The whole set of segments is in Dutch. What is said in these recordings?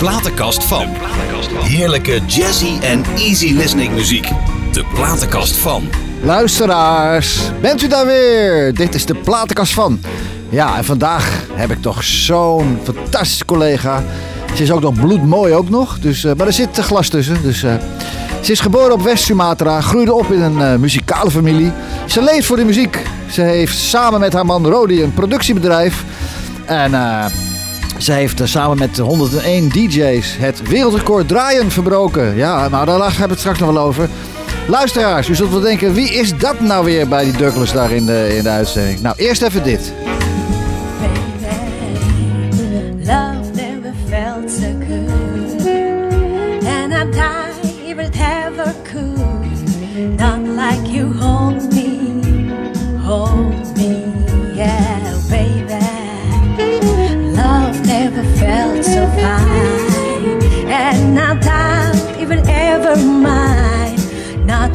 platenkast van. Heerlijke jazzy en easy listening muziek. De platenkast van. Luisteraars, bent u daar weer? Dit is de platenkast van. Ja, en vandaag heb ik toch zo'n fantastische collega. Ze is ook nog bloedmooi ook nog, dus, eh, maar er zit glas tussen. Dus, eh, ze is geboren op West-Sumatra, groeide op in een eh, muzikale familie. Ze leeft voor de muziek. Ze heeft samen met haar man Rodi een productiebedrijf. En ze heeft eh, samen met 101 DJ's het wereldrecord draaien verbroken. Ja, maar daar hebben we het straks nog wel over. Luisteraars, u zult wel denken, wie is dat nou weer bij die Douglas daar in de, in de uitzending? Nou, eerst even dit.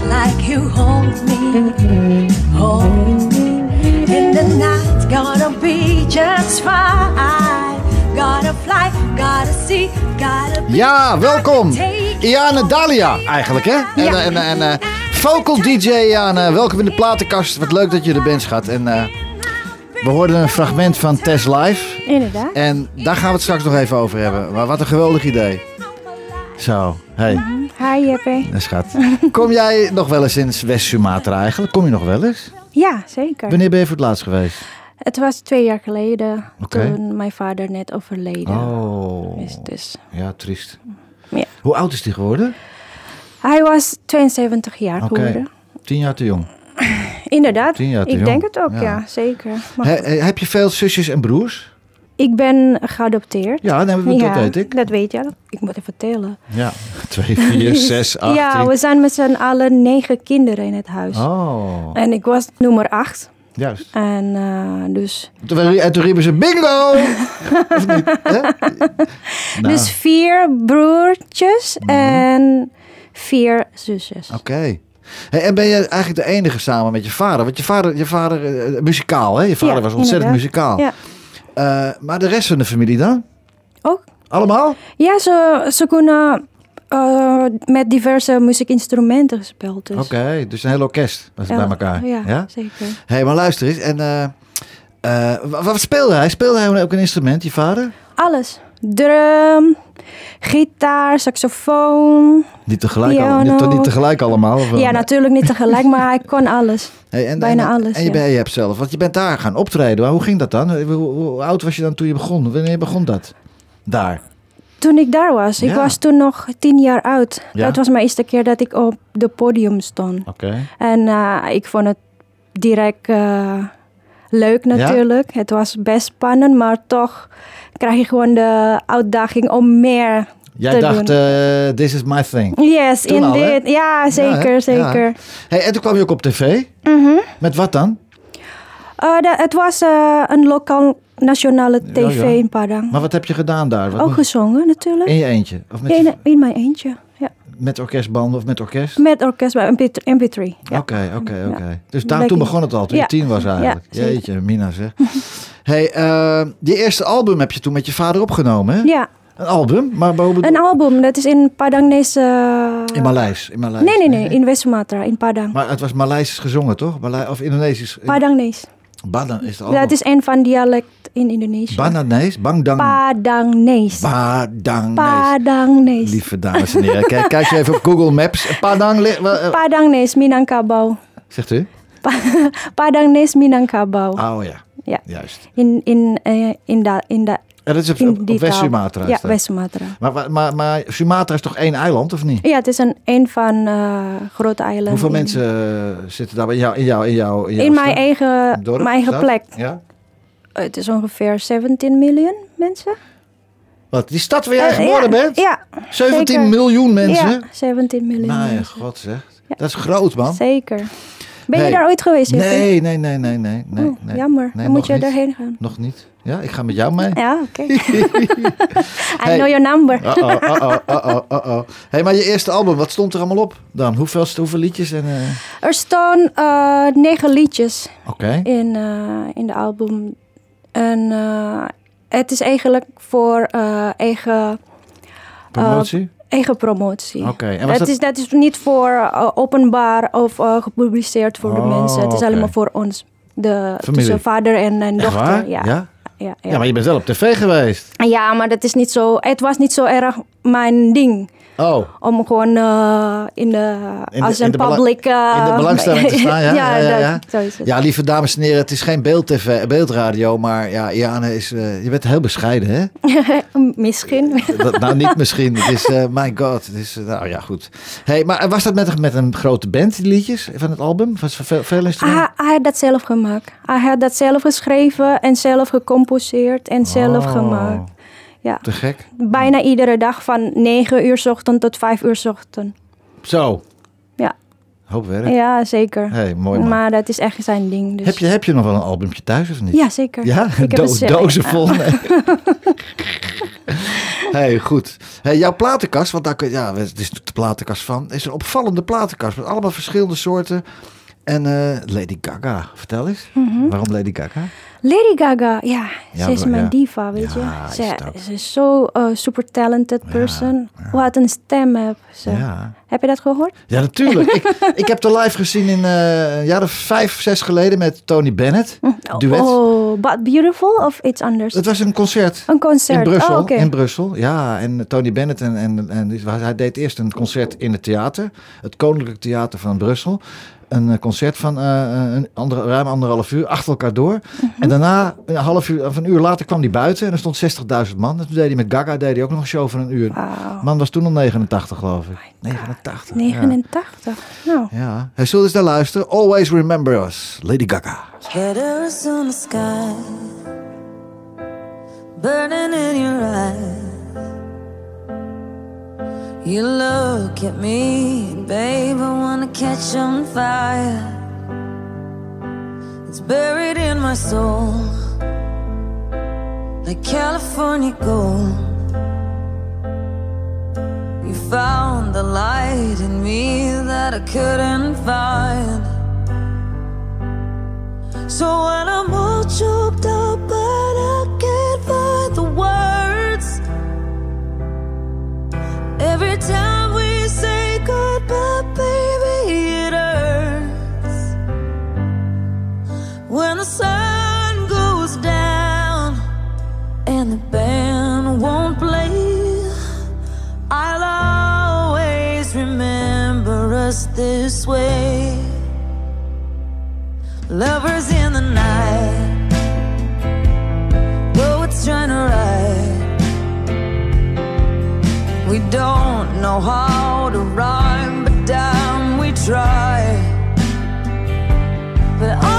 Like you hold me, hold me. In the night, gonna be just fine. Gotta fly, gotta see, gotta be. Ja, welkom. Iane Dalia eigenlijk, hè? En, Ja. en, en, eh, vocal DJ Iane, welkom in de platenkast. Wat leuk dat je er bent, schat. En eh, we hoorden een fragment van Tess Live. Inderdaad. En daar gaan we het straks nog even over hebben. Maar wat een geweldig idee. Zo, hey, Hi Jeppe. eh, schat. Kom jij nog wel eens in West-Sumatra eigenlijk? Kom je nog wel eens? Ja, zeker. Wanneer ben je voor het laatst geweest? Het was twee jaar geleden toen mijn vader net overleden Oh, is. Dus. ja, triest. Ja. Hoe oud is die geworden? Hij was 72 jaar Oké. geworden. Tien jaar te jong. Inderdaad. Tien jaar te ik jong. denk het ook, Ja. ja, zeker. He- heb je veel zusjes en broers? Ik ben geadopteerd. Ja, nee, dat Ja, weet ik. Dat weet je. Ik moet even vertellen. Ja, twee, vier, zes, acht. ja, tien. we zijn met z'n allen negen kinderen in het huis. Oh, En ik was nummer acht. juist. En eh, dus, Toen, en toen riepen ze bingo! of niet? Hè? Nou, dus vier broertjes Mhm. en vier zusjes. Oké. Hey, en ben je eigenlijk de enige samen met je vader? Want je vader, je vader eh, muzikaal, hè? Je vader Ja, was ontzettend inderdaad. muzikaal. Ja. Eh, maar de rest van de familie dan? Ook Allemaal? Ja, ze, ze kunnen eh, met diverse muziekinstrumenten gespeeld. Dus. Oké, dus een heel orkest was Ja, bij elkaar. Ja, zeker. Hé, maar luister eens. En eh, wa- wat speelde hij? Speelde hij ook een instrument, je vader? Alles. Drum, gitaar, saxofoon. Niet tegelijk, al, niet, niet tegelijk allemaal? Of wel? Ja, natuurlijk niet tegelijk, maar hij kon alles. Hey, en, bijna en, alles, En je, ja. ben, je hebt zelf, want je bent daar gaan optreden. Maar hoe ging dat dan? Hoe, hoe- hoe oud was je dan toen je begon? Wanneer begon dat? Daar. Toen ik daar was, ik Ja. was toen nog tien jaar oud. Ja. Dat was mijn eerste keer dat ik op de podium stond. Oké. En eh, ik vond het direct eh, leuk natuurlijk. Het was best spannend, maar toch krijg je gewoon de uitdaging om meer Jij te dacht, eh, this is my thing. Yes, Toen al, indeed. Ja, zeker, zeker. Ja. Hey, en toen kwam je ook op tv. Mhm. Met wat dan? Eh, de- het was eh, een lokaal nationale tv Ja, in Padang. Maar wat heb je gedaan daar? Wat Ook moet- gezongen natuurlijk. in je eentje? Of met, je- in mijn eentje. Ja. met orkestbanden of met orkest? Met orkest bij MP3. MP3 ja. Oké, oké, oké. Ja. Dus daar, toen begon het al, toen je Ja. tien was eigenlijk. Ja. Jeetje, Mina zeg. hey, eh, die eerste album heb je toen met je vader opgenomen, hè? Ja, Een album, maar boven... een album. Dat is in Padangnese... In Maleis. In Maleis. Nee, nee, nee. In West-Sumatra, in Padang. Maar het was Maleisisch gezongen, toch? Malai of Indonesisch? Padangnees. Badan is het album. Dat is een van dialect in Indonesië. Bananees? Bangdang. Padangnees. Badangnees. Padangnees. Lieve dames en heren, kijk, kijk je even op Google Maps. Padang, eh, Padangnees, Minangkabau. zegt u? Padangnees, Minangkabau. Oh ja, Ja. juist. In, in, eh, in, da, in, da, En dat is op, in op, die op taal. West-Sumatra. Ja. West-Sumatra. Maar, maar, maar, Sumatra is toch één eiland, of niet? Ja, het is een, een van eh grote eilanden. Hoeveel in- mensen zitten daar bij jou, in jou, in jou, in jouw In mijn eigen, Dorp, mijn eigen plek. Ja? Het is ongeveer 17 miljoen mensen. Wat, die stad waar jij Eh, geboren ja, bent? Ja, 17 zeker. miljoen mensen? Ja, 17 miljoen Mijn god zeg. Ja. Dat is groot, man. Zeker. Ben Hey. je daar ooit geweest? Nee, nee, nee, nee, nee. nee, Oh, nee. jammer. Nee, Dan moet je niet. daarheen gaan. Nog niet. Ja, ik ga met jou mee. Ja, oké. I Hey. know your number. Uh-oh, uh-oh, uh-oh, uh-oh. Hey, maar je eerste album, wat stond er allemaal op dan? Hoeveel, hoeveel liedjes? En, eh, Er staan eh, negen liedjes Oké. in, eh, in de album. En eh, het is eigenlijk voor eh, eigen Promotie? Eigen promotie. Oké, en was dat, dat- Is, dat is niet voor eh, openbaar of eh, gepubliceerd voor de Oh, mensen. Het is oké. alleen maar voor ons. De, Familie. tussen vader en, en dochter. Ja. Ja? Ja, ja. Ja, maar je bent wel op tv geweest. Ja, maar dat is niet zo. Het was niet zo erg mijn ding. Oh, Om gewoon eh, in de, In de- als in een de public... eh, in de belangstelling te staan, ja? ja, ja, ja. dat-. Ja, lieve dames en heren, het is geen beeldtv, beeldradio, maar ja, Iane is, eh, je bent heel bescheiden, hè? Misschien. Dat, nou, niet misschien. Het is, eh my god. Het is, eh, nou ja, goed. Hey, maar was dat met, met een grote band, die liedjes van het album? Was veel, veel? Hij, hij had dat zelf gemaakt. Hij had dat zelf geschreven en zelf gecomposeerd en zelf Oh, gemaakt. Ja. Te gek. Bijna iedere dag van 9 uur ochtend tot 5 uur ochtend. Zo, Ja, hoop werk. ja zeker. Hey, mooi man. Maar dat is echt zijn ding. Dus. Heb, je, heb je nog wel een albumtje thuis of niet? Ja, zeker. Ja, Ik Do- dozen vol. Nee. hey, goed. Hey, jouw platenkast, want daar kun, ja, het is de platenkast van, is een opvallende platenkast met allemaal verschillende soorten. En eh, Lady Gaga, vertel eens. Mhm. Waarom Lady Gaga? Lady Gaga, ja, Ja, ze is mijn ja. diva, weet je. Ze, ze is zo eh, super talented person. Wat een stem heb ze. Heb je dat gehoord? Ja, natuurlijk. ik, ik heb de live gezien in eh, een jaar of vijf, zes geleden met Tony Bennett. Duet. Oh, But Beautiful of iets anders? Het was een concert. Een concert. In Brussel, Oh, in Brussel, ja. En Tony Bennett en, en, en hij deed eerst een concert in het theater, het Koninklijk Theater van Brussel. Een eh, concert van eh, een andere, ruim anderhalf uur, achter elkaar door. Mhm. En daarna, een half uur of een uur later, kwam hij buiten en er stond 60.000 man. En toen deed hij met Gaga deed hij ook nog een show van een uur. Wauw. Man was toen al 89, geloof ik. 89. ja. 89. Nou, Ja, hij zullen eens naar luisteren. Always remember us, Lady Gaga. Letters on the sky, burning in your eyes. You look at me, babe, I wanna catch on fire. It's buried in my soul, like California gold. You found the light in me that I couldn't find. So when I'm all choked up, sun goes down and the band won't play, I'll always remember us this way. Lovers in the night, trying to write. We don't know how to rhyme, but damn, we try. But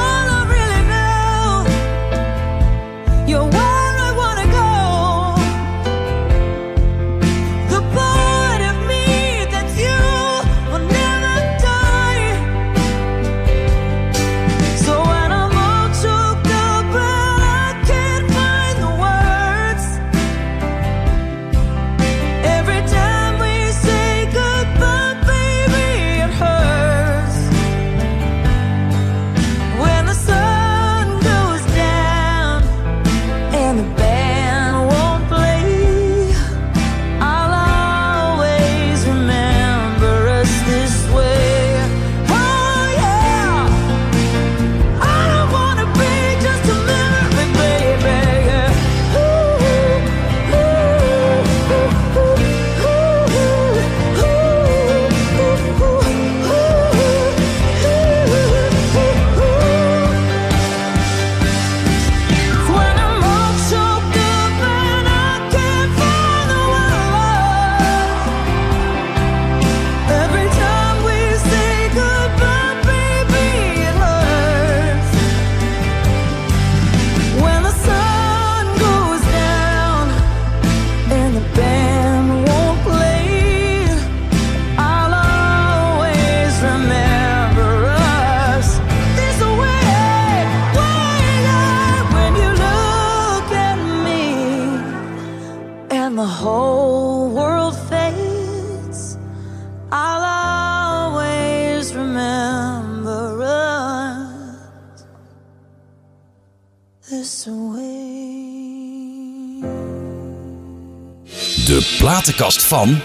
De platenkast van...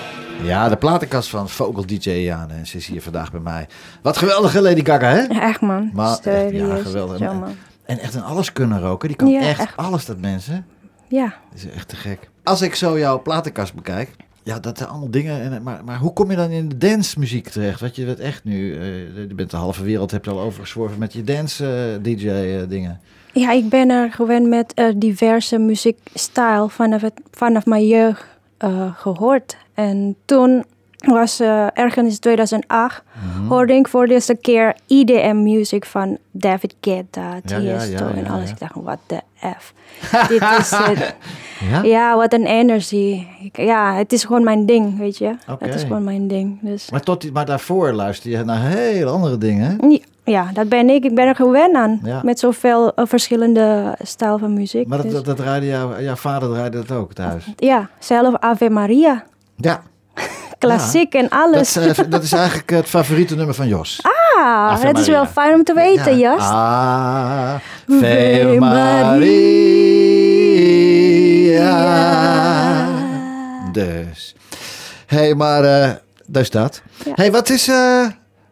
Ja, de platenkast van Vogel DJ Jane. En ze is hier vandaag bij mij. Wat geweldige Lady Gaga, hè? Ja, echt man. Maar echt, ja, geweldig. Man. En echt een alles kunnen roken. Die kan Ja, echt, echt. alles, dat mensen. Ja. Dat is echt te gek. Als ik zo jouw platenkast bekijk. Ja, dat zijn allemaal dingen. En, maar, maar hoe kom je dan in de dancemuziek terecht? Want je bent echt nu... eh, je bent de halve wereld, heb je al overgezworven met je dance-DJ-dingen. Ja, ik ben er gewend met eh, diverse muziekstijl vanaf, het, vanaf mijn jeugd eh, gehoord. En toen was eh, ergens in 2008 Mhm. hoorde ik voor de eerste keer EDM-muziek van David Guetta, Tiesto ja, ja, en alles. Ik dacht, wat de F. Dit is het. Ja? Ja, wat een energie. Ja, het is gewoon mijn ding, weet je. Het is gewoon mijn ding. Dus Maar, tot maar daarvoor luister je naar heel andere dingen. Ja, dat ben ik. Ik ben er gewend aan. Ja. Met zoveel eh, verschillende stijl van muziek. Maar dat, Dus- dat, dat draaide jouw, jouw vader draaide dat ook thuis. Ja, zelf Ave Maria. Ja, Klassiek en dat, alles. is, eh, dat is eigenlijk het favoriete nummer van Jos. ah, Ave dat is wel fijn om te weten, Ja. Jas. Ah, Ave Maria. Dus. Hé, hey, maar eh daar is dat. Ja. hey, wat is...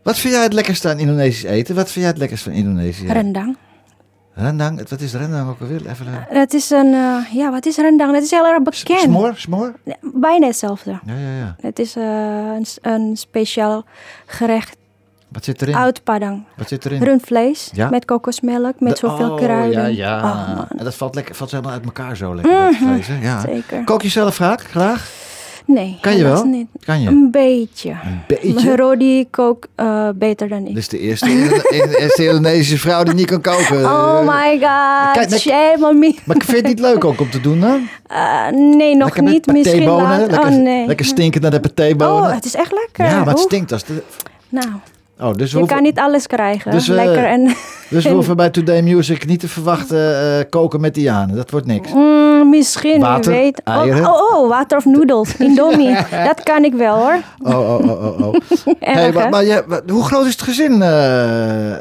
wat vind jij het lekkerste aan Indonesisch eten? Wat vind jij het lekkerst van Indonesië? Rendang. Rendang. Wat is rendang ook alweer? Even... eh, Dat is een, eh, ja, wat is rendang? Dat is heel erg bekend. Smoor? Smoor? Bijna hetzelfde. Ja, ja, ja. Het is eh, een, een speciaal gerecht Wat zit erin? uit Padang. Wat zit erin? Rundvlees Ja? met kokosmelk, met De- zoveel oh, kruiden. Ja, ja. Oh, en dat valt, lekker, valt helemaal uit elkaar zo lekker. dat vlees, hè? ja. Zeker. Kook je zelf graag? graag? Nee, Kan je wel? niet. Kan je? Een beetje. Een beetje? Rodi kookt eh, beter dan ik. Dit is de eerste, de eerste Indonesische vrouw die niet kan koken. oh my god, Kijk, shame on me. Maar vind je het niet leuk ook om te doen dan? Eh, nee, nog lekker niet. Misschien later. lekker, oh nee. lekker stinkend naar de patébonen. Oh, het is echt lekker. ja, maar het stinkt als de... Nou, Oh, dus je hoeven, kan niet alles krijgen. Dus, lekker en... dus we hoeven bij Today Music niet te verwachten eh, koken met Diane. Dat wordt niks. Mm, misschien, Water, wie weet. eieren. Oh, oh, oh, water of noedels. Indomie. dat kan ik wel hoor. Oh, oh, oh, oh. oh. Erg, hey, maar, maar hoe groot is het gezin? eh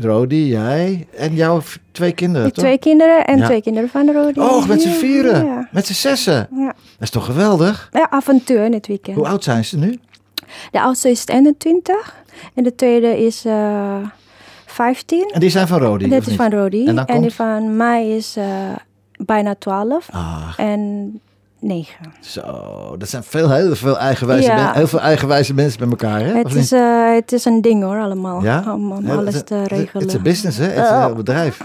Rodi, jij en jouw twee kinderen, toch? twee kinderen en Ja. twee kinderen van Rodi. Oh, met z'n vieren. Ja. Met z'n zessen. Ja. Dat is toch geweldig? ja, avontuur in het weekend. Hoe oud zijn ze nu? De oudste is 21 en de tweede is eh 15. En die zijn van Rodi, Dit is niet? van Rodi. En die van mij is eh, bijna 12 Ah, en 9. zo. Dat zijn veel, heel veel eigenwijze, Ja. men- heel veel eigenwijze mensen bij elkaar, hè? Het is, eh, het is een ding hoor, allemaal. ja? Om, om Ja, alles te regelen. Het is een business, hè? Het is een heel bedrijf.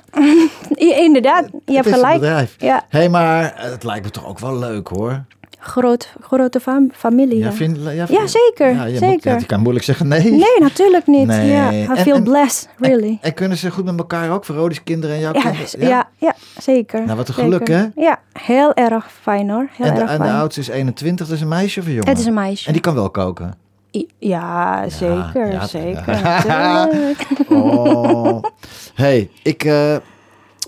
Inderdaad, je het hebt is een gelijk. bedrijf. Ja, Hé, hey, maar het lijkt me toch ook wel leuk, hoor. Groot, grote fam- familie. Ja, vind, ja, zeker, Ja, je, moet- zeker. ja, je kan moeilijk zeggen nee. Nee, natuurlijk niet. Nee. Ja, I En- feel en- blessed, really. En kunnen ze goed met elkaar ook? Rodi's kinderen en jouw Ja, kinderen? ja? Ja, zeker. Nou, wat een zeker. geluk, hè? Ja, heel erg fijn hoor. Heel En de, erg en de fijn. oudste is 21, dat is een meisje of een jongen? Het is een meisje. En die kan wel koken. Ja, zeker, ja, zeker. ja. Oh. hey, ik... eh,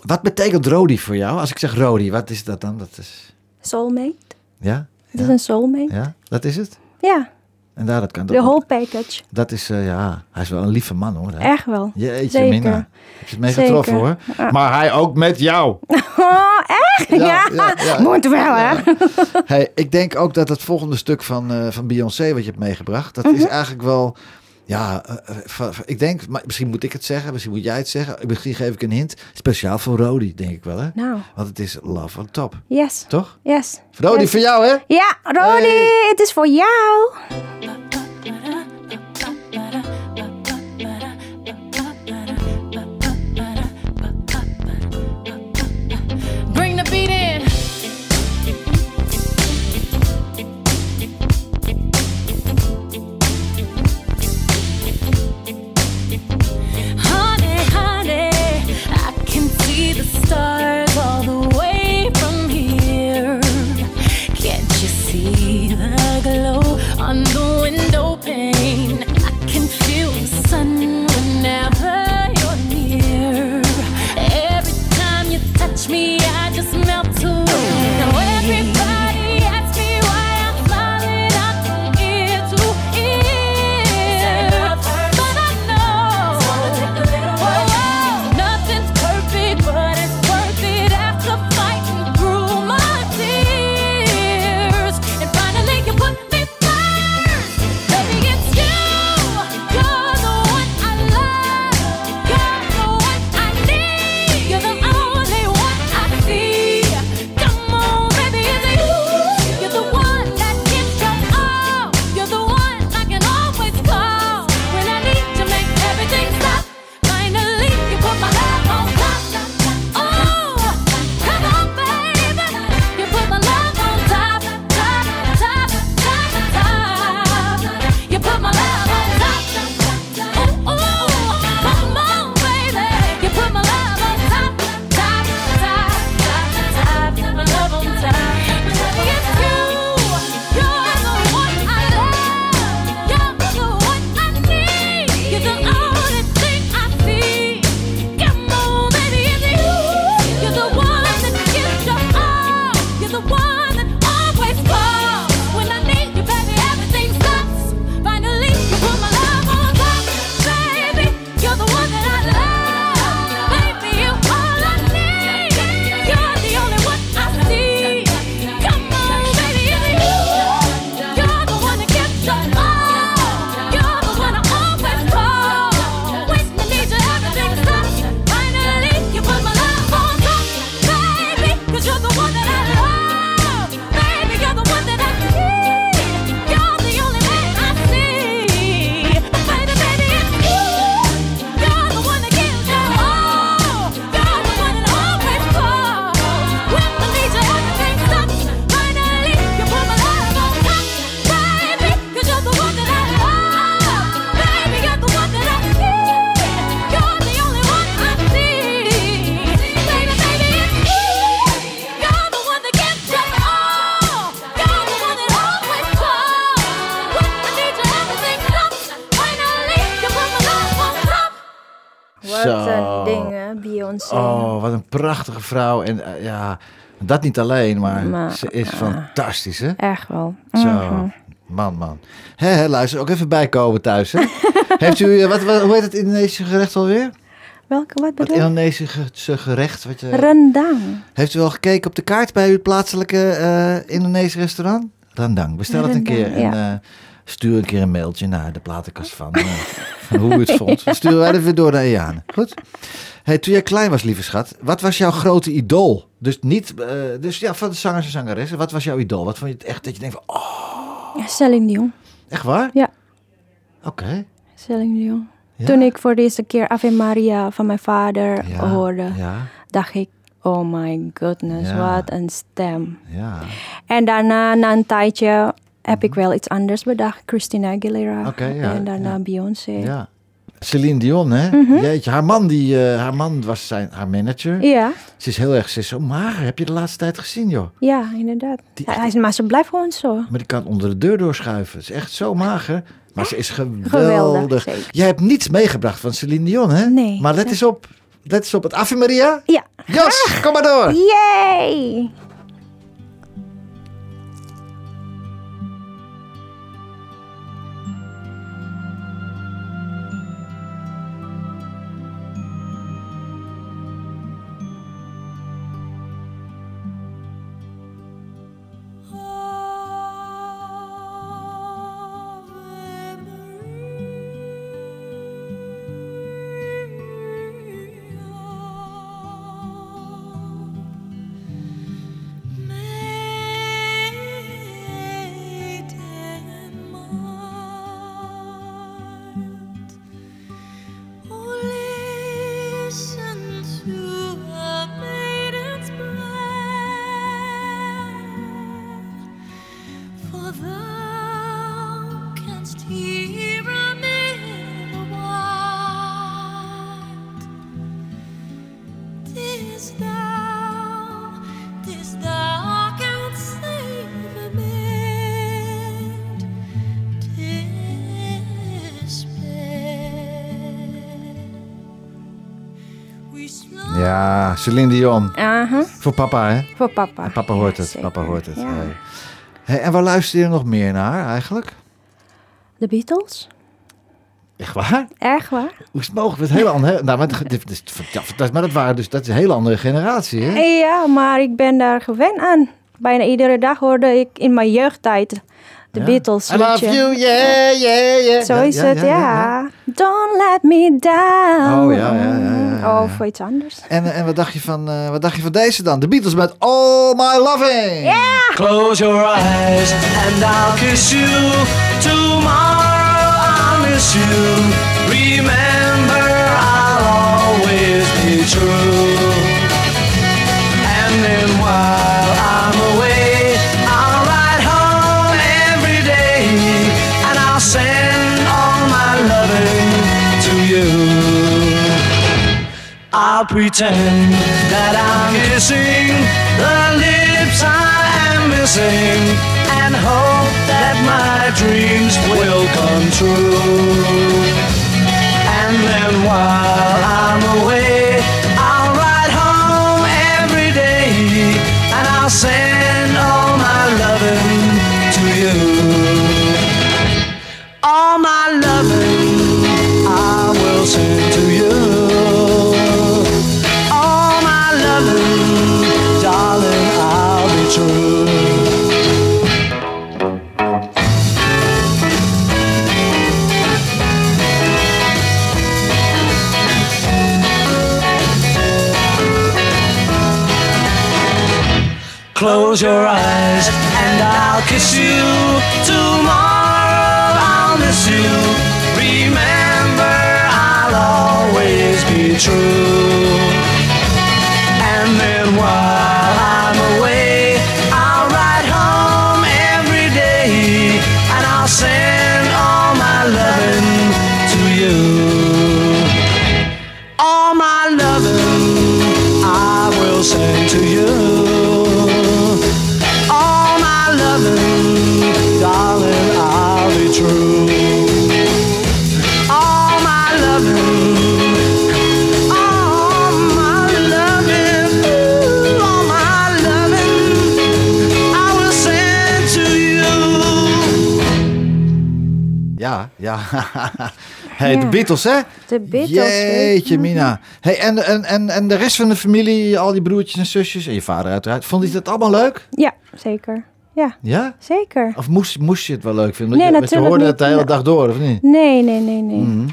wat betekent Rodi voor jou? Als ik zeg Rodi, wat is dat dan? Dat is... Soulmate. Ja? Het is een soulmate. Ja? Dat is het? Ja, En daar, dat kan de whole package. Dat is, eh, ja... Hij is wel een lieve man, hoor. hè? Echt wel. Jeetje, Zeker. Mina. Heb je het mee Zeker. getroffen, hoor. Maar hij ook met jou. Oh, echt? Ja, Ja, ja, ja. moet wel hè. Hey, ik denk ook dat het volgende stuk van, eh, van Beyoncé wat je hebt meegebracht, dat Mhm. is eigenlijk wel, ja, eh, eh, ik denk, maar misschien moet ik het zeggen, misschien moet jij het zeggen, misschien geef ik een hint, speciaal voor Rodi, denk ik wel, hè? Nou, Want het is Love on Top, yes. toch? Yes. Rodi, Yes. voor jou, hè? Ja, Rodi, Hey. het is voor jou. Prachtige vrouw. En eh, ja, dat niet alleen, maar, Maar, ze is ah. fantastisch, hè? Echt wel. Zo, Mhm. man, man. Hé, hé, luister, ook even bijkomen thuis, hè? Heeft u, eh, wat, wat, hoe heet het Indonesische gerecht alweer? Welke, wat Het bedoel je? Indonesische gerecht. Wat je, Rendang. heeft u wel gekeken op de kaart bij uw plaatselijke eh Indonesische restaurant? Rendang, bestel het een keer. En eh, stuur een keer een mailtje naar de platenkast van, eh, van hoe u het vond. Dan sturen wij het weer door naar Eane. Goed? Hey, toen jij klein was, lieve schat, wat was jouw grote idool? Dus niet, eh, dus ja, van de zangers en zangeressen. Wat was jouw idool? Wat vond je het echt dat je denkt van, oh, Celine Dion. echt waar? Ja. Oké. Celine Dion. Ja. Toen ik voor de eerste keer Ave Maria van mijn vader Ja, hoorde, Ja, dacht ik, oh my goodness, Ja. wat een stem. ja. En daarna, na een tijdje, heb ik wel iets anders bedacht. Christina Aguilera. Mhm. Ja, en daarna ja. Beyoncé. Ja. Ja. Celine Dion, hè? Mhm. Jeetje, haar man, die, eh, haar man was zijn, haar manager. ja, Ze is heel erg, ze is zo mager. Heb je de laatste tijd gezien, joh? inderdaad. Die- Hij, hij is- maar ze blijft gewoon zo. Maar die kan onder de deur doorschuiven. Ze is echt zo mager. Maar ze is geweldig. Geweldig, zeker. Jij hebt niets meegebracht van Celine Dion, hè? Nee. Maar let eens op. Let eens op het Ave Maria. Ja. Jos, kom maar door. Yay! Celine Dion. Aha, Voor papa, hè? voor papa. Papa hoort Ja, het. zeker. Papa hoort het. Ja. Hey. Hey, en waar luister je nog meer naar eigenlijk? De Beatles? Echt waar? Echt waar? Hoe is het mogelijk? Het hele andere. Nou, maar, dit- dit maar dat waren dus dat is een hele andere generatie, hè? Ja, maar ik ben daar gewend aan. Bijna iedere dag hoorde ik in mijn jeugdtijd de Ja. Beatles. I love you, yeah, yeah, yeah. Zo is het, ja. Don't let me down. Oh, ja, ja, ja, ja, ja. Of iets anders. En, en wat, dacht je van, eh, wat dacht je van deze dan? De Beatles met All My Loving. Close your eyes and I'll kiss you. Tomorrow I'll miss you. I'll pretend that I'm kissing the lips I am missing and hope that my dreams will come true. And then while I'm away, Close your eyes and I'll kiss you. Tomorrow I'll miss you. Remember, I'll always be true. Ja, hey, de. Beatles, hè? De Beatles. Jeetje, Mina. Hey, en, en, en, en de rest van de familie, al die broertjes en zusjes en je vader uiteraard, vond je dat allemaal leuk? Ja, zeker. Ja, Ja? zeker. Of moest, moest je het wel leuk vinden? Nee, je, natuurlijk hoorde niet. het de hele dag door, of niet? Nee, nee, nee, nee. Mhm.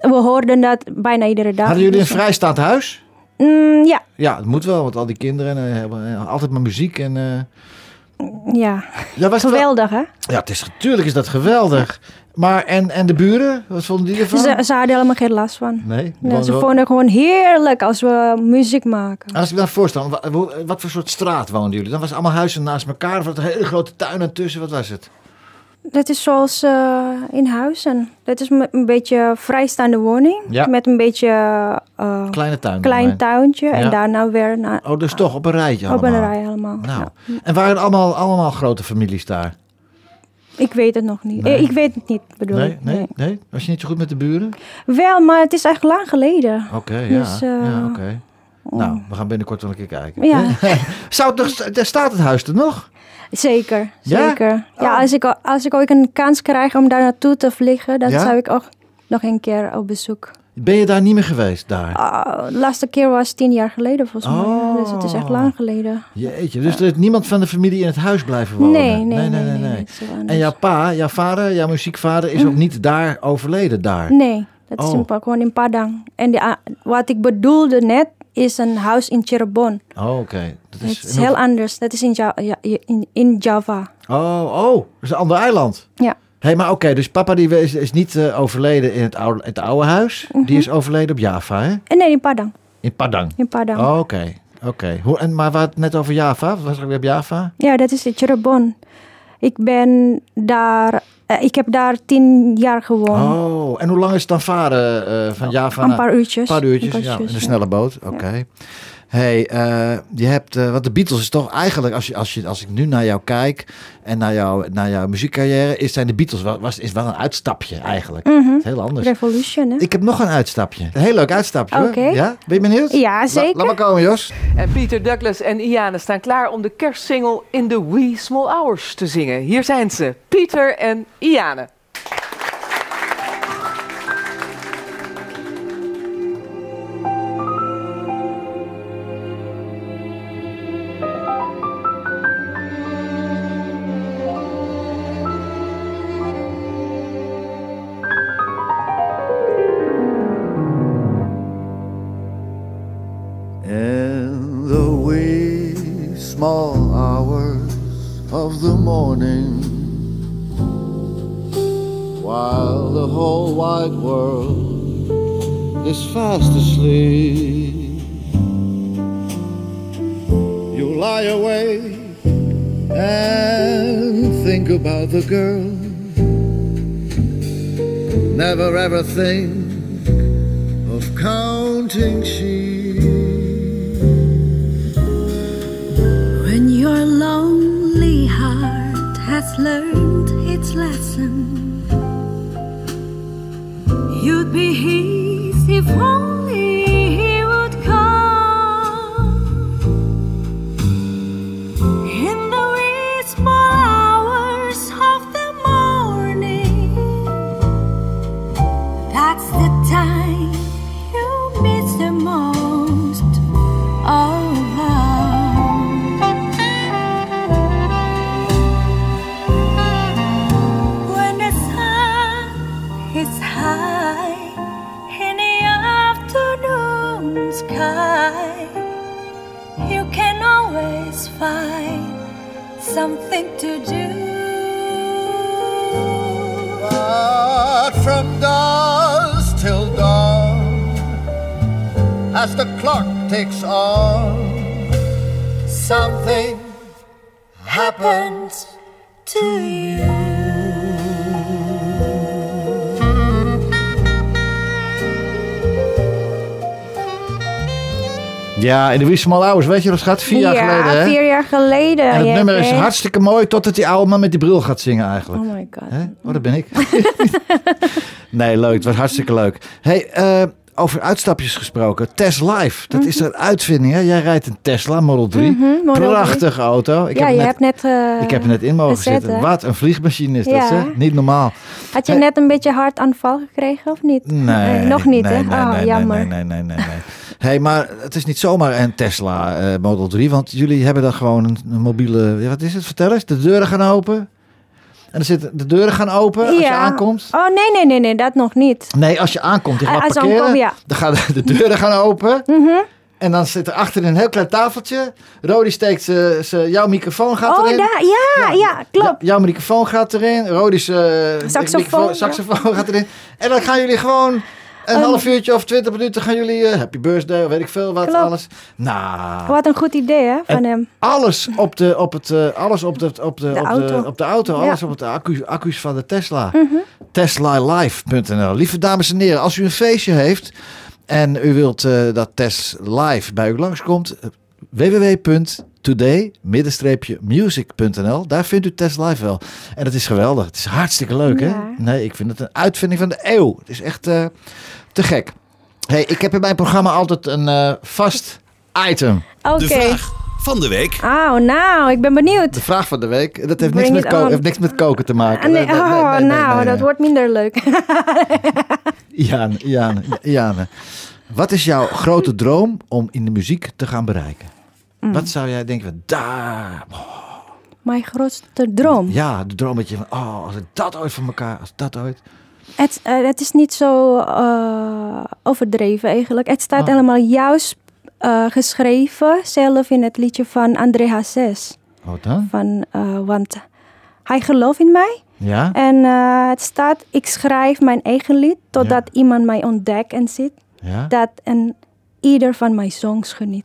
We hoorden dat bijna iedere dag. Hadden jullie een Dus, vrijstaand huis? Mm, ja, Ja, het moet wel, want al die kinderen eh, hebben eh, altijd maar muziek. En, eh, ja. ja, was het wel- Geweldig, hè? Ja, het is, natuurlijk is dat geweldig. Maar en, en de buren, wat vonden die ervan? Ze, ze hadden helemaal geen last van. Nee, ze wel- vonden het gewoon heerlijk als we muziek maken. Als ik me dan voorstel, wat, wat voor soort straat woonden jullie? Dan was het allemaal huizen naast elkaar, of een hele grote tuin ertussen, wat was het? Dat is zoals eh, in huizen. Dat is een beetje vrijstaande woning. Ja. Met een beetje eh, Kleine tuin. klein tuintje. Ja. En daarna weer naar, Oh, dus toch op een rijtje op een rij allemaal. Nou, Ja. en waren allemaal, allemaal grote families daar? Ik weet het nog niet. Nee. Eh, Ik weet het niet, bedoel Nee, ik. nee, nee? Was je niet zo goed met de buren? Wel, maar het is echt lang geleden. Oké, ja. Dus, eh, ja oké. Nou, we gaan binnenkort wel een keer kijken. Ja. Zou het nog, staat het huis er nog? Zeker, zeker. Ja, Oh. als, ik, als ik ooit een kans krijg om daar naartoe te vliegen, dan Ja? zou ik ook nog een keer op bezoek. Ben je daar niet meer geweest, daar? Ah, de laatste keer was tien jaar geleden volgens mij. Dus het is echt Oh. lang geleden. Jeetje, dus er is niemand van de familie in het huis blijven wonen? Nee, nee, nee. nee, is En jouw pa, jouw vader, jouw muziekvader is ook niet daar overleden daar? Nee, dat is Oh. in, gewoon in Padang. En ah, wat ik bedoelde net is een huis in Cirebon. Oh, oké. Dat Het is in heel anders. Dat is in, Ja- ja, in, in Java. Oh, oh, dat is een ander eiland. Ja. Hé, maar oké, dus papa die is, is niet eh, overleden in het oude, het oude huis. Mhm. Die is overleden op Java, hè? En nee, in Padang. In Padang. In Padang. Oh, oké, oké. Hoe En Maar we hadden het net over Java. Wat was er weer op Java? Ja, dat is in Cirebon. Ik ben daar... eh, ik heb daar tien jaar gewoond. Oh, en hoe lang is het dan varen eh, van Java een paar uurtjes. Een paar uurtjes, Een ja, in uurtjes, ja. snelle boot. Oké. Hey, eh, je hebt, eh wat de Beatles is toch eigenlijk, als, je, als, je, als ik nu naar jou kijk en naar, jou, naar jouw muziekcarrière, is zijn de Beatles wel, was, is wel een uitstapje eigenlijk. Mhm. Het is heel anders. Revolution, hè? Ik heb nog een uitstapje. Een heel leuk uitstapje. Oké. Ja? Ben je benieuwd? Ja, La- zeker. laat maar komen, Jos. En Peter Douglas en Iane staan klaar om de kerstsingle In the Wee Small Hours te zingen. Hier zijn ze, Pieter en Iane. Whole wide world is fast asleep, you lie awake and think about the girl. Never ever think of counting sheep. When your lonely heart has learned its lesson, you'd be easy for something to do. But from dusk till dawn, as the clock ticks on, something happens to you. Ja, in de Wee Small Hours, weet je dat gaat? Vier jaar ja, geleden, hè? vier jaar geleden. En het ja, nummer is hartstikke mooi totdat die oude man met die bril gaat zingen eigenlijk. Oh my god. Hè? Oh, dat ben ik. nee, leuk. Het was hartstikke leuk. Hey, eh, over uitstapjes gesproken. Tesla Live, dat is een uitvinding. Hè? Jij rijdt een Tesla Model 3. Mhm, Model 3. Prachtige auto. Ik ja, heb je net, hebt net... eh, ik heb er net in mogen zitten. hè? Wat een vliegmachine is dat, Ja. zeg. Niet normaal. Had je Hey. net een beetje hartaanval gekregen of niet? Nee, Eh, nog niet, nee, hè? Nee, oh, nee, jammer. Nee, nee, nee, nee, nee. Hey, maar het is niet zomaar een Tesla eh, Model 3, want jullie hebben dan gewoon een, mobiele... ja, wat is het? Vertel eens. De deuren gaan open. En er zitten de deuren gaan open als je aankomt. Oh, nee, nee, nee, nee, dat nog niet. Nee, als je aankomt, je gaat Ah, als parkeren, ja. dan gaan de, de deuren gaan open. Mhm. En dan zit er achter een heel klein tafeltje. Rodi steekt ze, ze, jouw microfoon gaat Oh, erin. daar, ja, ja, klopt. Jouw microfoon gaat erin. Rodi's eh, Saxofoon, ja. saxofoon gaat erin. En dan gaan jullie gewoon een Een- half uurtje of twintig minuten gaan jullie eh, happy birthday weet ik veel wat Klopt. alles. Nou, Wat een goed idee, hè, van hem. alles op de op het eh, alles op de op de, op de, auto. op de auto, Ja. Alles op de accu, accu's van de Tesla. TeslaLive.nl. Lieve dames en heren, als u een feestje heeft en u wilt eh, dat Tesla Live bij u langskomt, eh, www.today-music.nl. Daar vindt u Tesla Live wel. En het is geweldig. Het is hartstikke leuk, hè? Nee, ik vind het een uitvinding van de eeuw. Het is echt eh, te gek. Hey, ik heb in mijn programma altijd een eh, vast item. Oké. De vraag van de week. Oh, nou, ik ben benieuwd. De vraag van de week. Dat heeft, niks met, heeft niks met koken te maken. Ah, nee, Nee, nee, nee, oh, nee, nee, nou, nee, dat nee. wordt minder leuk. Iane, Iane, Iane. Wat is jouw grote droom om in de muziek te gaan bereiken? Mm. Wat zou jij denken van daar? Mijn grootste droom. Ja, de droom dat je van, oh, als ik dat ooit voor elkaar, als dat ooit. Het, eh, het is niet zo eh, overdreven eigenlijk. Het staat Ah. helemaal juist eh, geschreven, zelf in het liedje van André Hazes. Wat dan? Van, want hij gelooft in mij. Ja? En het staat, ik schrijf mijn eigen lied totdat iemand mij ontdekt en ziet. Ja? Dat en ieder van mijn songs geniet.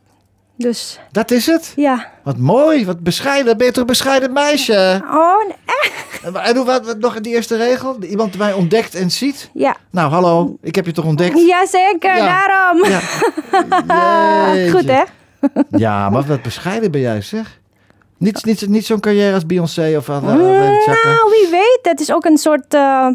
Dus Dat is het? ja. Wat mooi, wat bescheiden. Ben je toch een bescheiden meisje? Oh, echt? En hoe wat, nog in die eerste regel? Iemand mij ontdekt en ziet? Ja. Nou, hallo, ik heb je toch ontdekt? Jazeker, Ja. daarom. Ja. Goed, hè? Ja, maar wat bescheiden ben jij, zeg. Niet, niet, niet zo'n carrière als Beyoncé of zakken. Nou, wie weet. Het is ook een soort eh,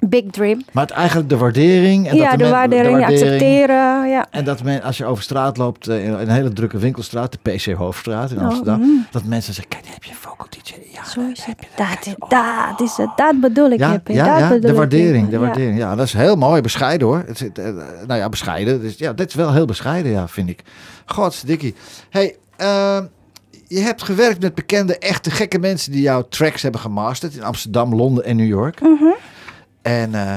big dream. Maar het, eigenlijk de waardering. En ja, dat de, men- waardering, accepteren. Ja. En dat men, als je over straat loopt, eh, in een hele drukke winkelstraat, de PC Hoofdstraat in Oh, Amsterdam, mm. dat mensen zeggen, kijk, daar heb je een vocal DJ. Ja, Zo is heb het. je Dat, is- dat is het. Dat bedoel ik, ja, Hippie. ja, dat ja, bedoel de waardering, de Ja. waardering. Ja, dat is heel mooi, bescheiden hoor. Het, eh, nou ja, bescheiden. Dus, ja, dit is wel heel bescheiden, ja, vind ik. Godsdikkie. Hey, ehm, je hebt gewerkt met bekende, echte gekke mensen die jouw tracks hebben gemasterd in Amsterdam, Londen en New York. Mhm. En eh,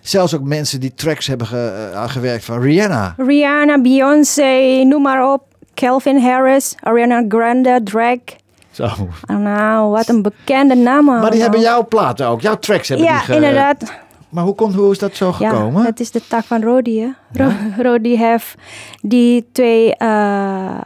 zelfs ook mensen die tracks hebben ge- eh, gewerkt van Rihanna. Rihanna, Beyoncé, noem maar op. Calvin Harris, Ariana Grande, Drake. Zo. Oh, nou, wat een bekende naam. Maar die hebben jouw platen ook, jouw tracks hebben Ja, die ge- inderdaad. Maar hoe, komt, hoe is dat zo gekomen? Ja, het is de tak van Rodi. Hè? Ro- Rodi heeft die twee eh,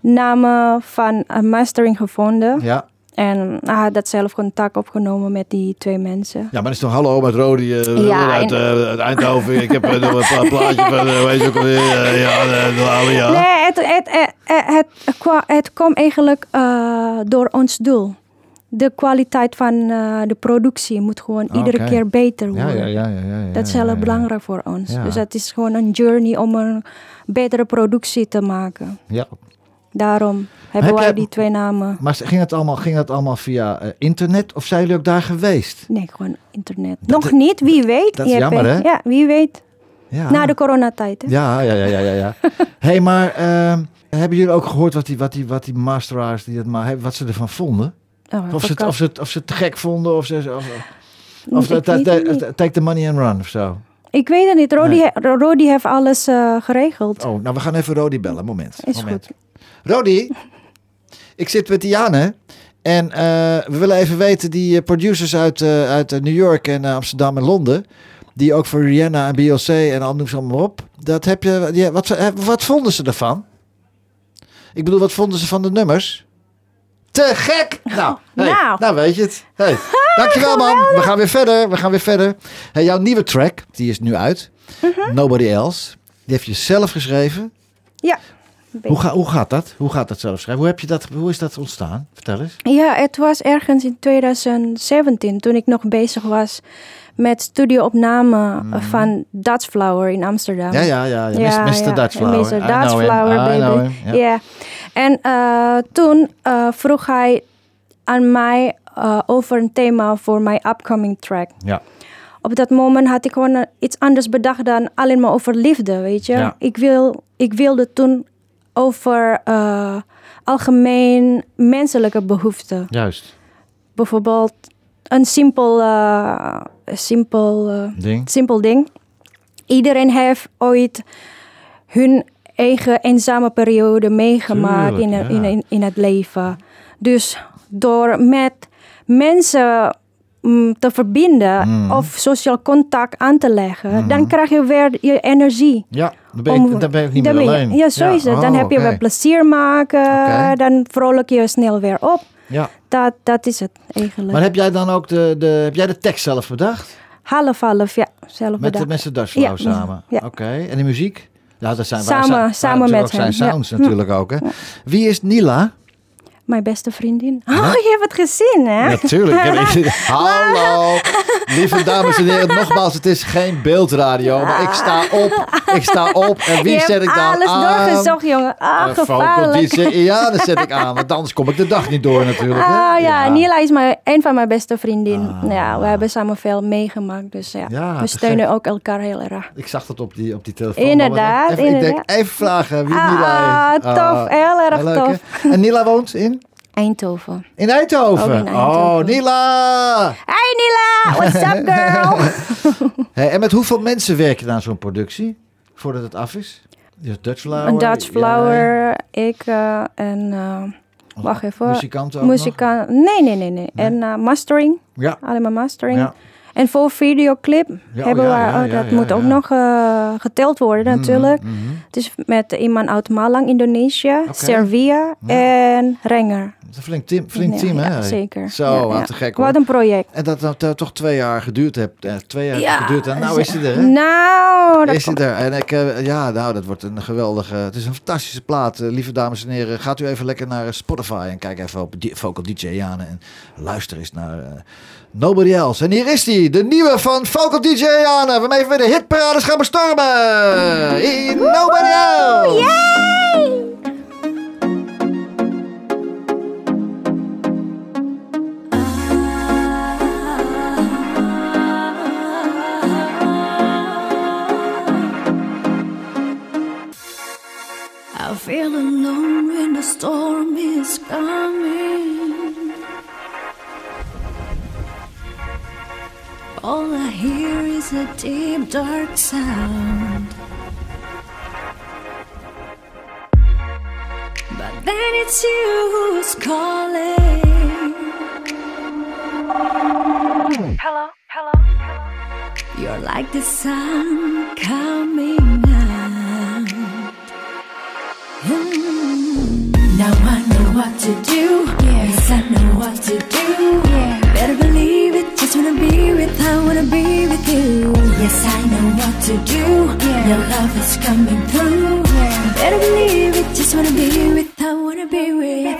namen van een mastering gevonden. Ja. En hij had dat zelf contact opgenomen met die twee mensen. Ja, maar dat is toch hallo met Rodi eh, Ja, uit, uit Eindhoven. Ik heb eh, een pla- plaatje van, weet je ook alweer, ja, de, ja. Nee, het, het, het, het, het, kwam eigenlijk door ons doel. De kwaliteit van de productie moet gewoon iedere Oké. keer beter worden. ja, ja, ja, ja, ja, Dat is heel belangrijk voor ons. Dus het is gewoon een journey om een betere productie te maken. Ja. Daarom hebben Heb wij jij- die twee namen. Maar ging het allemaal, ging het allemaal via eh, internet of zijn jullie ook daar geweest? Nee, gewoon internet. Nog niet, wie weet. dat is jammer, hè? Ja, wie weet. Ja. Na de coronatijd. Hè? Ja, ja, ja, ja, ja. ja. hey, maar ehm, hebben jullie ook gehoord wat die, wat die, wat die masteraars, die het maar hebben, wat ze ervan vonden? Oh, Of ze, het, of, ze het, of ze het te gek vonden, of ze... Of, of ta- ta- niet. ta- take the money and run of zo. Ik weet het niet. Rodi, Nee. Rodi heeft alles eh, geregeld. Oh, nou we gaan even Rodi bellen. Moment. Is moment. Rodi, ik zit met Diane. En eh, we willen even weten, die eh, producers uit, eh, uit New York en Amsterdam en Londen... die ook voor Rihanna en Beyoncé en al noem ze allemaal op... Dat heb je, die, wat, wat vonden ze ervan? Ik bedoel, wat vonden ze van de nummers? Te gek! Nou, hey, Nou. nou weet je het. Hey, dankjewel man. We gaan weer verder. We gaan weer verder. Hey, jouw nieuwe track, die is nu uit. Mhm. Nobody Else. Die heb je zelf geschreven. Ja. Hoe, ga, hoe gaat dat? Hoe gaat dat zelf schrijven? Hoe, heb je dat, hoe is dat ontstaan? Vertel eens. Ja, het was ergens in 2017 toen ik nog bezig was met studioopname van Dutch Flower in Amsterdam. Mhm. Ja, ja, ja. ja. Mr. Dutch Flower. Mr. Dutch. Flower, baby. Ja. En eh, toen eh, vroeg hij aan mij eh, over een thema voor mijn upcoming track. Ja. Op dat moment had ik gewoon iets anders bedacht dan alleen maar over liefde, weet je. Ja. Ik, wil, ik wilde toen over eh, algemeen menselijke behoeften. Juist. Bijvoorbeeld een simpel, eh, simpel, eh, Ding. simpel ding. Iedereen heeft ooit hun eigen eenzame periode meegemaakt in, Tuurlijk, het- in, ja. in, in het leven. Dus door met mensen mm, te verbinden Mm. of sociaal contact aan te leggen, Mm-hmm. dan krijg je weer je energie. Ja, dan ben, ik, Om- dan ben ik niet meer je- alleen. Ja, zo is het. Dan Oh, heb je weer plezier maken, dan vrolijk je snel weer op. Ja. Dat, dat is het eigenlijk. Maar heb jij dan ook de, de, heb jij de tekst zelf bedacht? Half, half, ja. Zelf Met, bedacht. de, met z'n Ja, samen? ja. Oké. En de muziek? Ja, dat zijn Samen- waar, samen met zijn hem, ja. sounds natuurlijk ook. Hè? Wie is Nila? Mijn beste vriendin. Oh, je hebt het gezien, hè? Natuurlijk. Ik heb- ik- Hallo. Lieve dames en heren, nogmaals, het is geen beeldradio. Maar ik sta op. Ik sta op. En wie je zet ik dan alles aan? doorgezocht, jongen. Ah, vocal gevaarlijk. Ja, dat zet ik aan. Want anders kom ik de dag niet door natuurlijk. hè? Ah ja, Nila is mijn, een van mijn beste vriendinnen. Ja, we hebben samen veel meegemaakt. Dus ja, Ah. Ja, we te steunen ook elkaar heel erg. Ik zag dat op die, op die telefoon. Inderdaad, Even, Ik denk, inderdaad. even vragen wie Ah, Nila is. tof. Heel erg leuk, tof. hè? En Nila woont in? Eindhoven. In Eindhoven. In Eindhoven. Oh, Nila! Hey Nila, what's up girl? Hey, en met hoeveel mensen werk je aan zo'n productie? Voordat het af is? Dus Dutch Flower? Een Dutch Flower, ik eh, en... eh, wacht even. Muzikanten ook Muzika- Nee, nee, nee, nee. En eh, mastering. Ja. Allemaal mastering. Ja. En voor videoclip Ja, hebben oh, we, ja, oh, dat moet ook nog geteld worden natuurlijk. mhm. Het is met iemand uit Malang, Indonesië, Servia en Renger. Is een flink team, flink Ja, team hè? ja, zeker. Zo, Ja, te gek hoor. Wat een project. En dat dat toch twee jaar geduurd heeft. eh, twee jaar geduurd. En nou is hij er hè? Nou, dat is hij er. En ik, eh, ja, nou, dat wordt een geweldige... Het is een fantastische plaat. Eh, lieve dames en heren, gaat u even lekker naar Spotify en kijk even op Vocal DJ Jane en luister eens naar Nobody Else. En hier is hij, de nieuwe van Vocal DJ Jane, waarmee we weer de hitparades gaan bestormen. In Nobody Else. Is a deep, dark sound. But then it's you who's calling. Hello, hello, hello. You're like the sun coming out. Hmm. Now I know what to do. Yes, I know what to do. I wanna be with you. Yes, I know what to do. yeah. Your love is coming through. yeah. Better believe it. Just wanna be with, I wanna be with.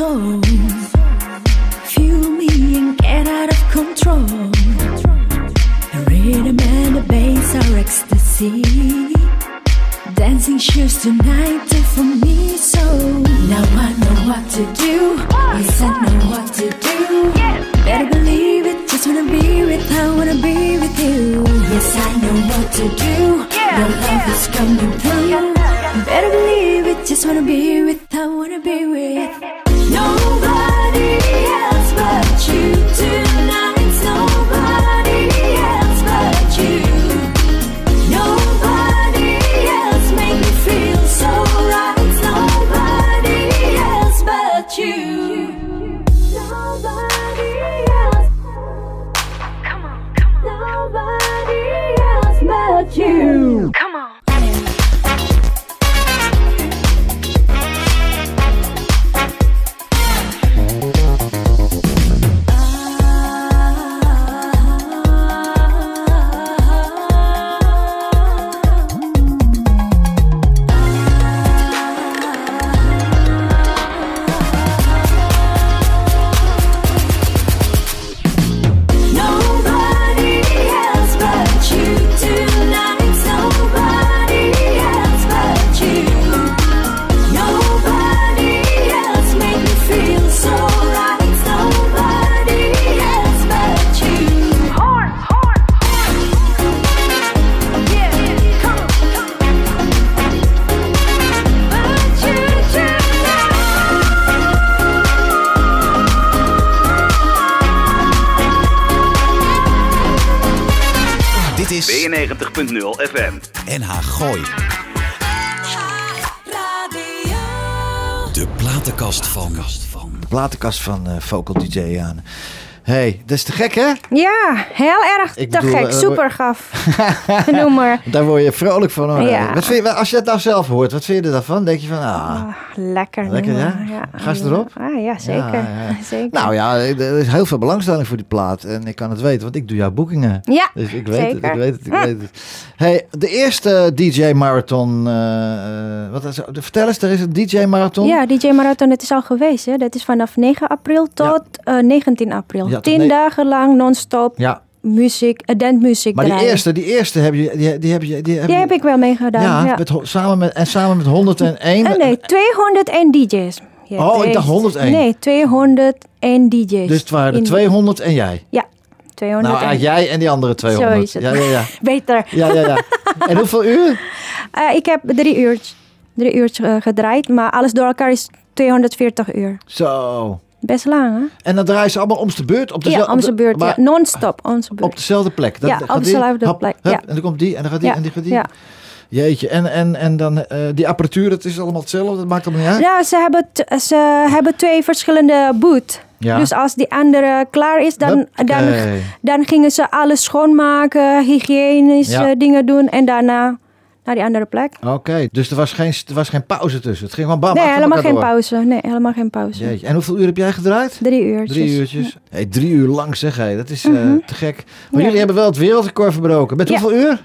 Soul. Fuel me and get out of control. The rhythm and the bass are ecstasy. Dancing shoes tonight do for me so. Now I know what to do. Yes, I know what to do. Better believe it. Just wanna be with, I wanna be with you. Yes, I know what to do. Your love is coming through. Better believe it. Just wanna be with, I wanna be with. Platenkast van eh, Vocal DJ aan. Hey, dat is te gek hè? Ja, heel erg Ik te bedoel, gek. eh, Super gaaf. Noem maar. Daar word je vrolijk van hoor. Ja. Wat vind je, als je het nou zelf hoort, wat vind je ervan? Denk je van, ah, Ah, lekker. Lekker, ja? Ga ze erop? Ah, ja, zeker. Ja, ja. zeker. nou ja, er is heel veel belangstelling voor die plaat. En ik kan het weten, want ik doe jouw boekingen. Ja, Dus ik weet zeker. het, ik weet het, ik weet het. Hey, de eerste DJ Marathon. eh, eh, wat is, vertel eens, er is een DJ Marathon. Ja, DJ Marathon, dat is al geweest. Hè? Dat is vanaf 9 april tot eh, 19 april. Tot Tien ne- dagen lang non-stop Ja, muziek, uh, dance-muziek maar die draaien. eerste, die eerste heb je, die, die heb je, die heb Die je- heb ik wel meegedaan. ja, Ja, Met, samen met, en samen met 101. Eh, nee, 201 DJ's. Ja, Oh, ik twee- dacht 101. Nee, 201 DJ's. Dus het waren er In- 200 en jij. Ja, 201. Nou, ja, jij en die andere 200. Zo is het. Ja, ja, ja. Beter. ja, ja, ja. En hoeveel uur? Eh, ik heb drie uur, drie uur eh, gedraaid, maar alles door elkaar is 240 uur. Zo. Best lang, hè? En dan draaien ze allemaal om de beurt? Op Ja, dezelfde- om zijn beurt. maar Ja, non-stop, om zijn Op beurt. dezelfde plek? Ja, gaat op dezelfde plek, hup, ja. En dan komt die en dan gaat die Ja, en die gaat die. ja. Jeetje, en, en, en dan eh, die apparatuur, dat is allemaal hetzelfde, dat maakt allemaal niet uit? Ja, ze hebben, ze hebben twee verschillende boot. Ja. Dus als die andere klaar is, dan, dan, dan gingen ze alles schoonmaken, hygiënische Ja. dingen doen en daarna naar die andere plek. Oké, dus er was, geen, er was geen pauze tussen. Het ging gewoon bam nee, helemaal geen door. pauze. Nee, helemaal geen pauze. Jeetje. En hoeveel uur heb jij gedraaid? Drie uurtjes. Drie uurtjes. Hey, drie uur lang zeg hé, dat is eh, Mhm. te gek. Maar Ja. jullie hebben wel het wereldrecord verbroken. Met hoeveel uur?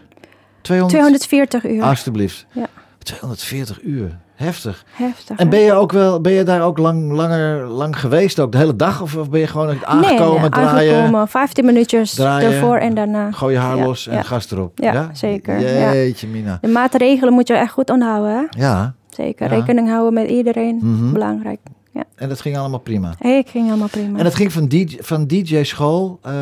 200? 240 uur. Alsjeblieft. Ja. 240 uur. Heftig. Heftig. En ben je ook wel, ben je daar ook lang, langer, lang geweest ook? De hele dag? Of, of ben je gewoon aangekomen, nee, draaien, aangekomen. 15 minuutjes draaien, ervoor en daarna. gooi je haar Ja, los en ja. gas erop? Ja, zeker, ja. Jeetje mina. De maatregelen moet je echt goed onthouden. Hè? Ja, Zeker. Rekening houden met iedereen. Mhm. Belangrijk. Ja. en dat ging allemaal prima. Hey, ik ging helemaal prima. En dat ging van DJ, van DJ school eh,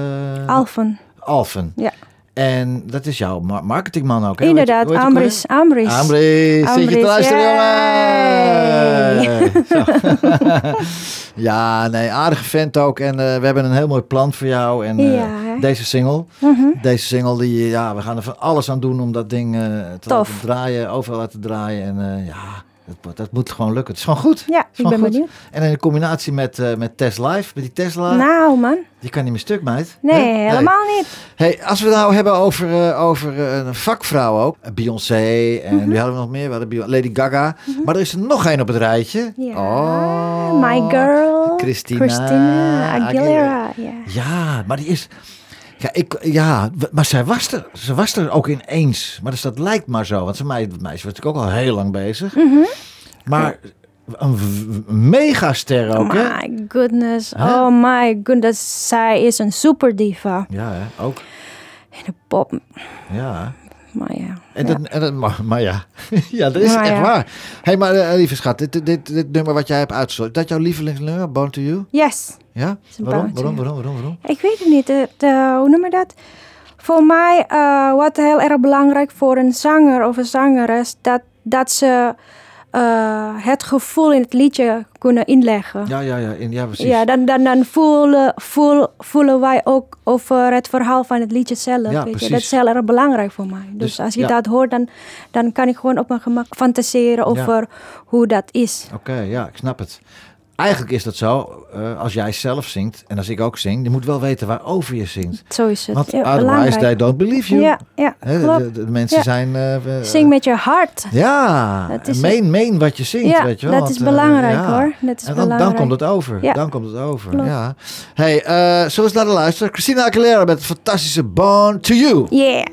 Alphen. Alphen. Ja. En dat is jouw ma- marketingman ook, hè? Inderdaad, Ambris. Ambris. weer? Ambris. Zit je te luisteren, jongen? Ja, nee, aardige vent ook. En eh, we hebben een heel mooi plan voor jou. En eh, Ja, deze single, Mhm. deze single, die, ja, we gaan er van alles aan doen om dat ding eh, te Tof. laten draaien, overal laten draaien. En eh, ja, dat, moet gewoon lukken. Het is gewoon goed. Ja, ik ben goed. benieuwd. En in combinatie met, eh met Test Live, met die Tesla, Nou, man. die kan niet meer stuk, meid. Nee, helemaal niet. Hey, als we het nou hebben over, eh, over eh, een vakvrouw ook. Beyoncé en Mhm. wie hadden we nog meer? We hadden Lady Gaga. Maar er is er nog één op het rijtje. Ja. Oh. My girl. Christina Christina Aguilera. Aguilera. Ja. Ja, maar die is... Ja, ik, ja, maar zij was er. Ze was er ook ineens. Maar dus dat lijkt maar zo. Want ze meisje, dat meisje was natuurlijk ook al heel lang bezig. Mhm. Maar een, megaster ook, hè? My goodness. Oh my goodness. Zij is een super diva. Ja, hè? ook. In de pop. Ja. Maar ja. En ja. dat, en dat, maar, maar ja, ja, dat is Maar echt ja. waar. hey, maar eh, lieve schat, dit, dit, dit, nummer wat jij hebt uitgezocht, is dat jouw lievelingsnummer, Born to You? Yes. Ja? Waarom, waarom, waarom, waarom, waarom? Ik weet het niet. Het, eh, hoe noem je dat? Voor mij, eh, wat heel erg belangrijk voor een zanger of een zangeres, dat, dat ze eh, het gevoel in het liedje kunnen inleggen. Ja, ja, ja, in, ja precies. Ja, dan, dan, dan voelen, voel, voelen wij ook over het verhaal van het liedje zelf. Ja, weet je. Dat is heel erg belangrijk voor mij. Dus, Dus, als je ja. dat hoort, dan, dan kan ik gewoon op mijn gemak fantaseren over hoe dat is. Oké, ja, ik snap het. Eigenlijk is dat zo, eh, als jij zelf zingt en als ik ook zing, je moet wel weten waarover je zingt. Zo is het. Want Ja, otherwise belangrijk. they don't believe you. Ja, ja de, klopt. de- de mensen Ja. zijn... eh, Zing met je hart. Ja, Dat is meen, meen wat je zingt, Ja, weet je wel. dat is eh, belangrijk, hoor. Dat is en dan, komt het over. Ja. Dan komt het over, Klopt. ja. Hey, zullen we eens naar de luisteren? Christina Aguilera met het fantastische Born to You. Yeah.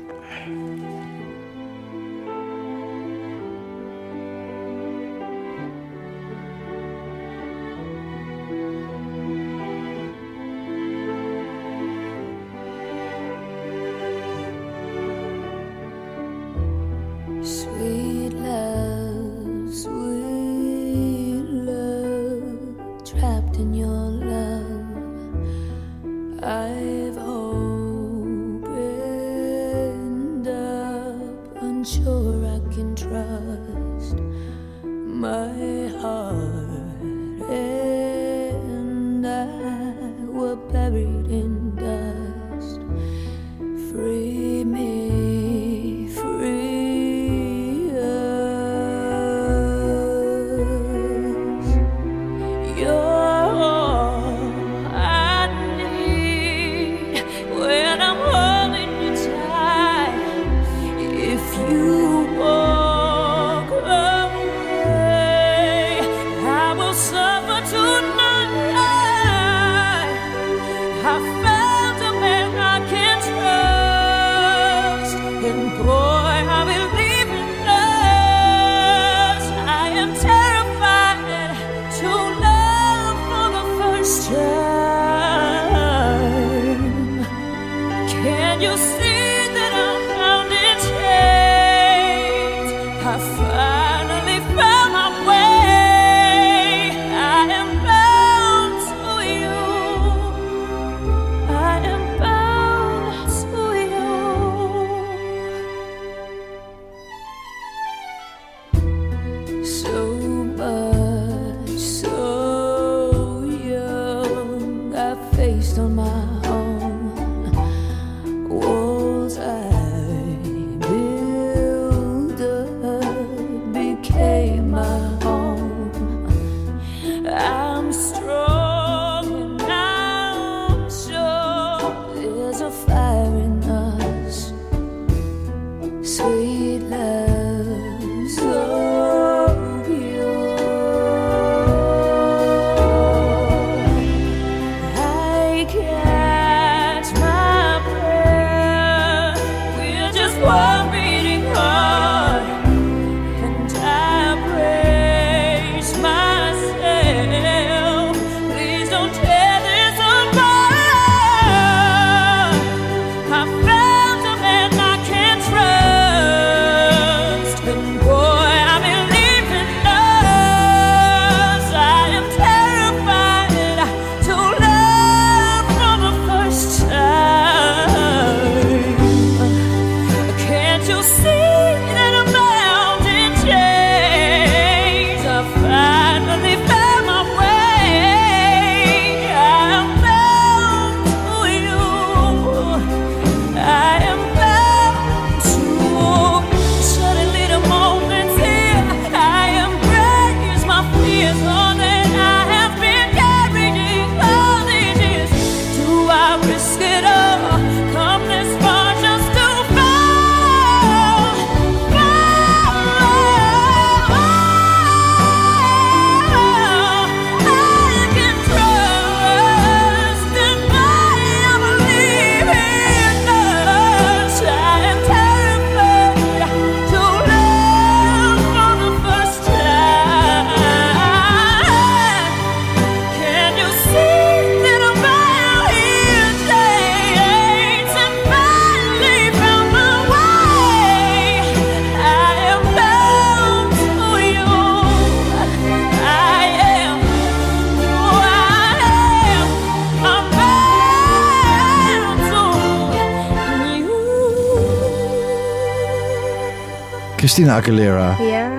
Christina Aguilera, Ja.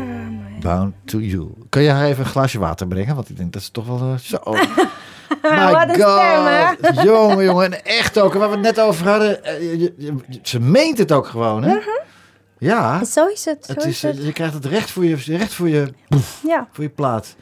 Bound to You. Kun je haar even een glaasje water brengen? Want ik denk dat ze toch wel eh, zo... Wat een stem, hè? jongen, jongen. En echt ook, waar we het net over hadden. eh, ze meent het ook gewoon, hè? Ja. Zo is het. Zo Het is is, eh, het. je krijgt het recht voor je, recht voor je, Ja. voor je plaat.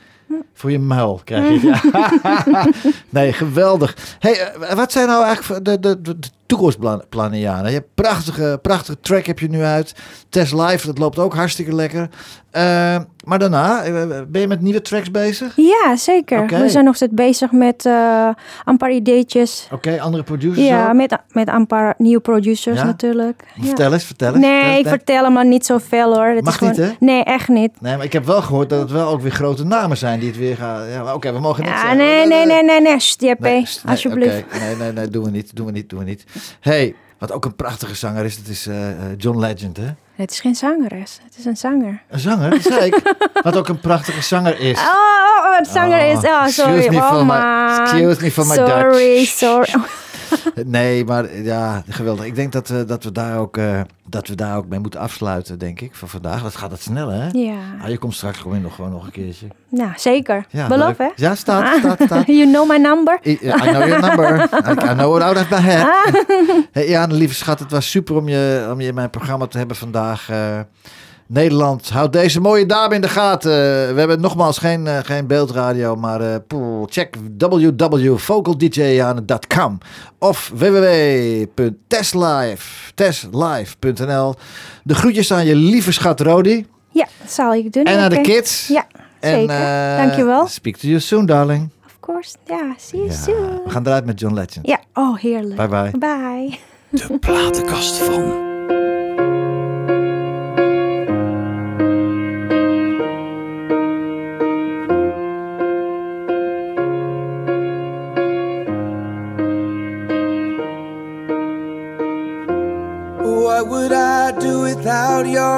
Voor je muil krijg je nee, geweldig. Hey, wat zijn nou eigenlijk de, de, de toekomstplannen? Je hebt prachtige, prachtige track heb je nu uit. Test Live, dat loopt ook hartstikke lekker. Eh, maar daarna, eh, ben je met nieuwe tracks bezig? Ja, zeker. We zijn nog steeds bezig met eh, een paar ideetjes. Oké, andere producers Ja, ook? met, met een paar nieuwe producers Ja? natuurlijk. Ja. Vertel eens, vertel eens. Nee, vertel ik vertel hem maar niet zoveel hoor. Het Mag is gewoon... niet, hè? Nee, echt niet. Nee, maar ik heb wel gehoord dat het wel ook weer grote namen zijn die het weer gaan... Ja, oké, we mogen niet Ja, zeggen. nee, nee, nee, nee, nee. Nee, st- nee, alsjeblieft. Nee, nee, nee, doen we niet, doen we niet, doen we niet. hey, wat ook een prachtige zanger is, dat is eh, eh, John Legend, hè? Het is geen zangeres, het is een zanger. Een zanger, dat zei ik. Wat ook een prachtige zanger is. Oh, oh, oh, het zanger is... Oh, excuse sorry. me oh, for my- excuse me for my sorry, Dutch. sorry. Nee, maar ja, geweldig. Ik denk dat, eh, dat, we daar ook, eh, dat we daar ook mee moeten afsluiten, denk ik, voor vandaag. Dat gaat het snel, hè? Ja, Ah, je komt straks gewoon nog, gewoon nog een keertje. nou zeker. Ja, Beloof, hè? Ja, staat, staat, staat. you know my number? I, I know your number. I, I know it out of my head. Ah. Hey, ja, lieve schat, het was super om je, om je in mijn programma te hebben vandaag. Eh, Nederland, houd deze mooie dame in de gaten. we hebben nogmaals geen, eh, geen beeldradio, maar eh, poeh, check www.vocaldjane.com of www.testlive, testlive.nl. De groetjes aan je lieve schat Rodi Ja, dat zal ik doen. en aan de kids. Ja, En, zeker. eh, Dankjewel. Speak to you soon, darling. Of course. Ja, see you Ja, soon. we gaan eruit met John Legend. Ja, oh heerlijk. Bye bye. Bye. De platenkast van.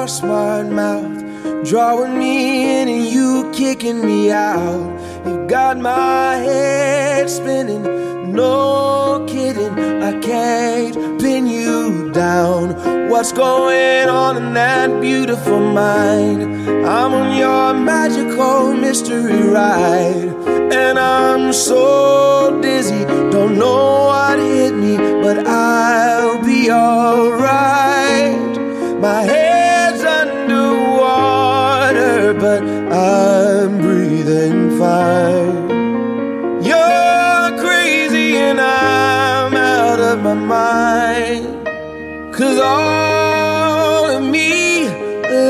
Your smart mouth? Drawing me in and you kicking me out. You got my head spinning, no kidding. I can't pin you down. What's going on in that beautiful mind? I'm on your magical mystery ride. And I'm so dizzy, don't know what hit me, but I'll be alright. My head's but I'm breathing fine. You're crazy, and I'm out of my mind. Cause all of me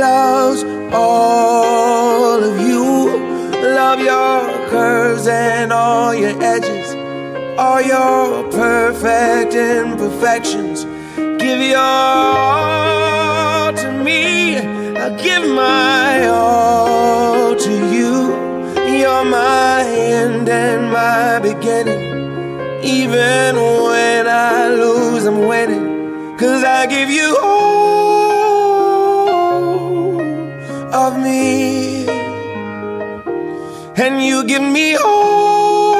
loves all of you. Love your curves and all your edges, all your perfect imperfections. Give your all to me. I give my Even when I lose, I'm winning. Cause I give you all of me. And you give me all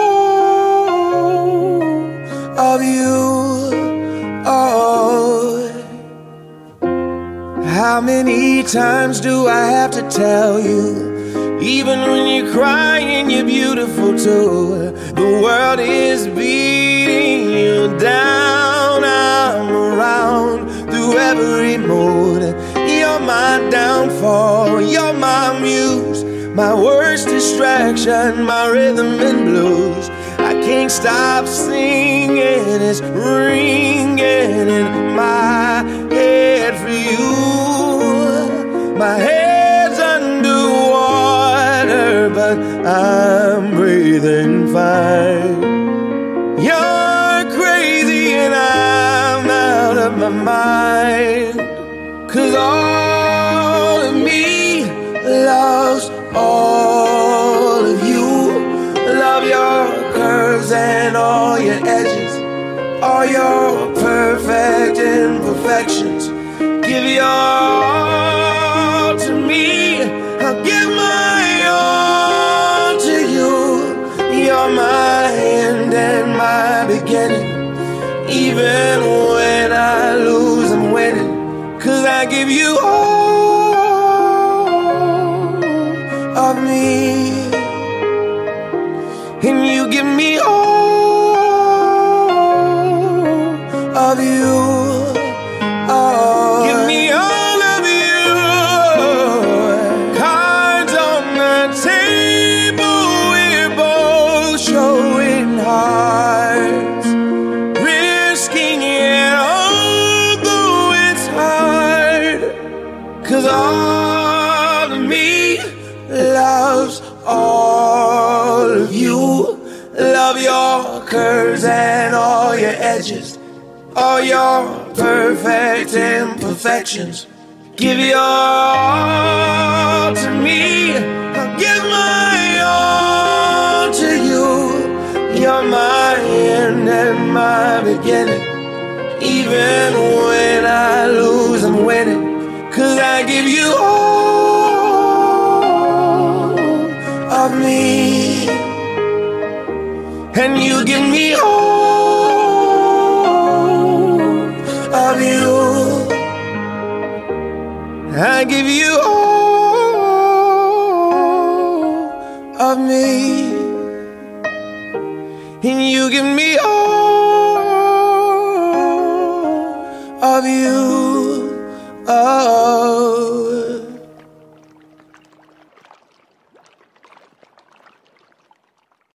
of you. Oh. How many times do I have to tell you? Even when you're crying, you're beautiful too. The world is beating you down. I'm around through every mood. You're my downfall. You're my muse. My worst distraction, my rhythm and blues. I can't stop singing. It's ringing in my head for you. My head's underwater, but I'm breathing fine. My mind. Cause all of me loves all of you. Love your curves and all your edges, all your perfect imperfections. Give your all to me. I'll give my all to you. You're my end and my beginning. Even give you actions. Give